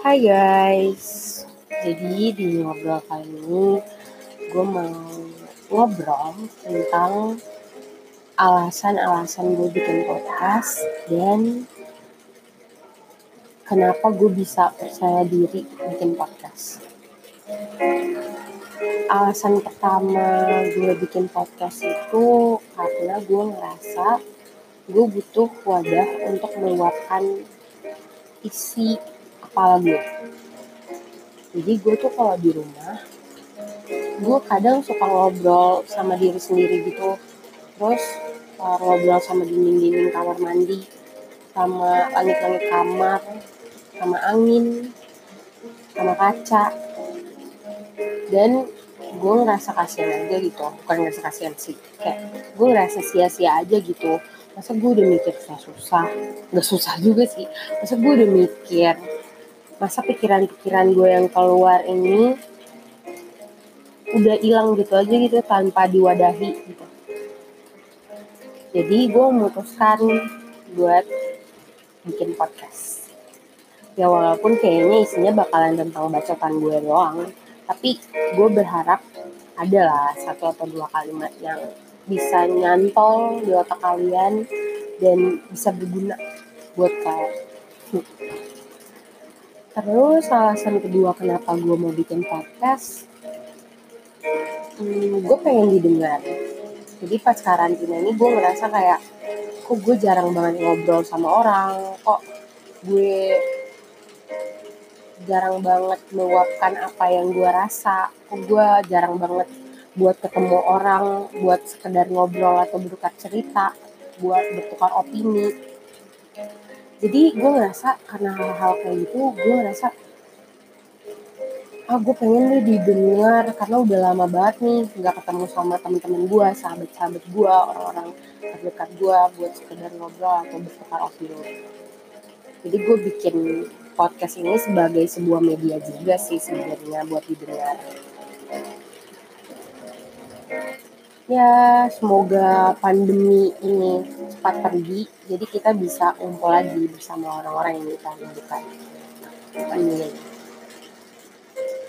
Hai guys, jadi di ngobrol kali ini gue mau ngobrol tentang alasan-alasan gue bikin podcast dan kenapa gue bisa percaya diri bikin podcast. Alasan pertama gue bikin podcast itu karena gue ngerasa gue butuh wadah untuk meluapkan isi kepala gue. Jadi gue tuh kalau di rumah, gue kadang suka ngobrol sama diri sendiri gitu. Terus uh, ngobrol sama dinding-dinding kamar mandi, sama langit-langit kamar, sama angin, sama kaca. Dan gue ngerasa kasihan aja gitu, bukan ngerasa kasihan sih, kayak gue ngerasa sia-sia aja gitu. Masa gue udah mikir susah, gak susah juga sih. Masa gue udah mikir, masa pikiran-pikiran gue yang keluar ini udah hilang gitu aja gitu tanpa diwadahi gitu. Jadi gue memutuskan buat bikin podcast. Ya walaupun kayaknya isinya bakalan tentang bacotan gue doang, tapi gue berharap adalah satu atau dua kalimat yang bisa nyantol di otak kalian dan bisa berguna buat kalian. Terus alasan kedua kenapa gue mau bikin podcast, hmm, gue pengen didengar. Jadi pas karantina ini gue ngerasa kayak kok gue jarang banget ngobrol sama orang. Kok gue jarang banget meluapkan apa yang gue rasa. Kok gue jarang banget buat ketemu orang buat sekedar ngobrol atau bertukar cerita buat bertukar opini jadi gue ngerasa karena hal-hal kayak gitu gue ngerasa ah gue pengen nih didengar karena udah lama banget nih nggak ketemu sama teman-teman gue sahabat-sahabat gue orang-orang terdekat gue buat sekedar ngobrol atau bertukar opini. Jadi gue bikin podcast ini sebagai sebuah media juga sih sebenarnya buat didengar ya semoga pandemi ini cepat pergi jadi kita bisa ngumpul lagi bersama orang-orang yang kita rindukan amin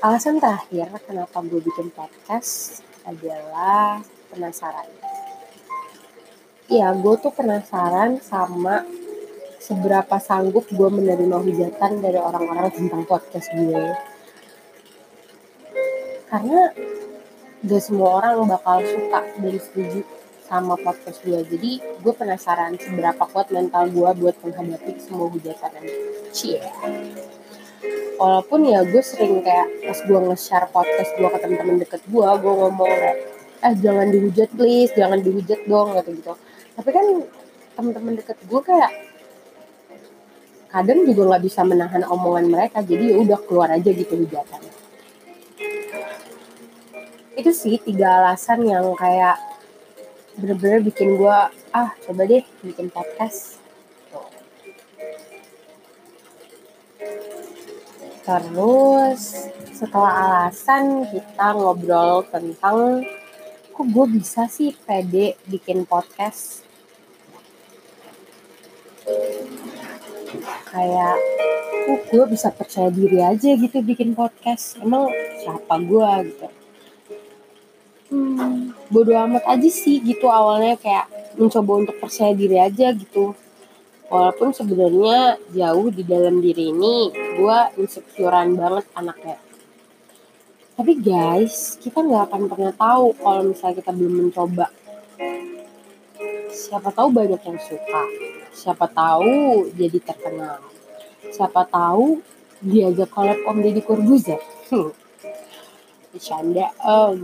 alasan terakhir kenapa gue bikin podcast adalah penasaran. Iya, gue tuh penasaran sama seberapa sanggup gue menerima hujatan dari orang-orang tentang podcast gue. Karena gak semua orang bakal suka dan setuju sama podcast gue. Jadi gue penasaran seberapa kuat mental gue buat menghadapi semua hujatan. Cie. Walaupun ya gue sering kayak pas gue nge-share podcast gue ke temen-temen deket gue gue ngomong kayak eh jangan dihujat please. Jangan dihujat dong gitu gitu tapi kan temen-temen deket gue kayak kadang juga nggak bisa menahan omongan mereka. Jadi ya udah keluar aja gitu hujatan itu sih tiga alasan yang kayak bener-bener bikin gue ah coba deh bikin podcast Terus setelah alasan kita ngobrol tentang kok gue bisa sih pede bikin podcast. Kayak kok gue bisa percaya diri aja gitu bikin podcast. Emang siapa gue gitu. Hmm, bodo amat aja sih gitu awalnya kayak mencoba untuk percaya diri aja gitu. Walaupun sebenarnya jauh di dalam diri ini gue insecurean banget anaknya. Tapi guys kita nggak akan pernah tahu kalau misalnya kita belum mencoba. Siapa tahu banyak yang suka. Siapa tahu jadi terkenal. Siapa tahu diajak collab Om Deddy Corbuzier. Bercanda om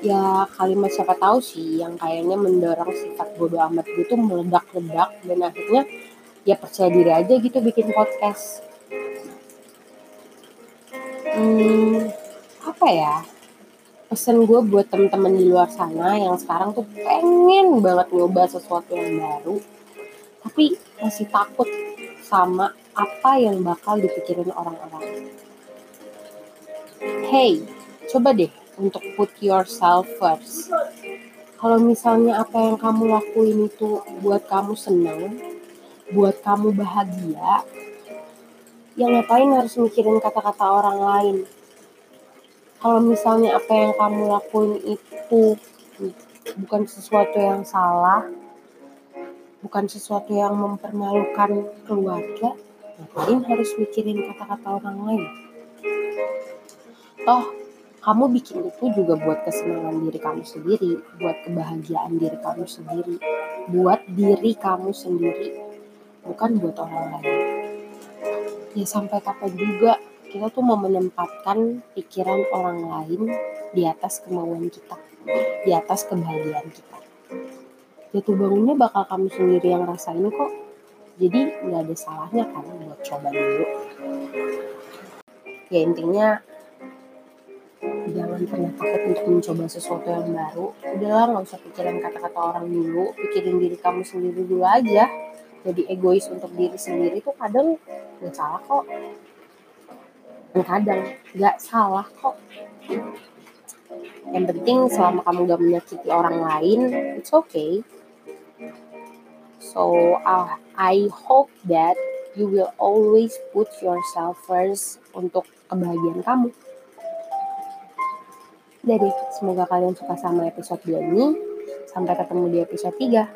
ya kalimat siapa tahu sih yang kayaknya mendorong sifat bodoh amat gitu meledak-ledak dan akhirnya ya percaya diri aja gitu bikin podcast. Hmm, apa ya? Pesan gue buat temen-temen di luar sana yang sekarang tuh pengen banget nyoba sesuatu yang baru tapi masih takut sama apa yang bakal dipikirin orang-orang. Hey coba deh untuk put yourself first. Kalau misalnya apa yang kamu lakuin itu buat kamu senang, buat kamu bahagia, yang ngapain harus mikirin kata-kata orang lain kalau misalnya apa yang kamu lakuin itu bukan sesuatu yang salah bukan sesuatu yang mempermalukan keluarga ngapain harus mikirin kata-kata orang lain toh kamu bikin itu juga buat kesenangan diri kamu sendiri buat kebahagiaan diri kamu sendiri buat diri kamu sendiri bukan buat orang lain. Ya sampai kapan juga kita tuh mau menempatkan pikiran orang lain di atas kemauan kita di atas kebahagiaan kita. Jatuh bangunnya bakal kamu sendiri yang rasain kok. Jadi nggak ada salahnya kan buat coba dulu. Ya intinya jangan pernah takut untuk mencoba sesuatu yang baru. Udahlah nggak usah pikirin kata-kata orang dulu. Pikirin diri kamu sendiri dulu aja. Jadi egois untuk diri sendiri tuh kadang nggak salah kok. Dan kadang nggak salah kok. Yang penting selama kamu gak menyakiti orang lain it's okay. So uh, I hope that you will always put yourself first untuk kebahagiaan kamu jadi semoga kalian suka sama episode 2 ini. Sampai ketemu di episode 3.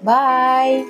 Bye.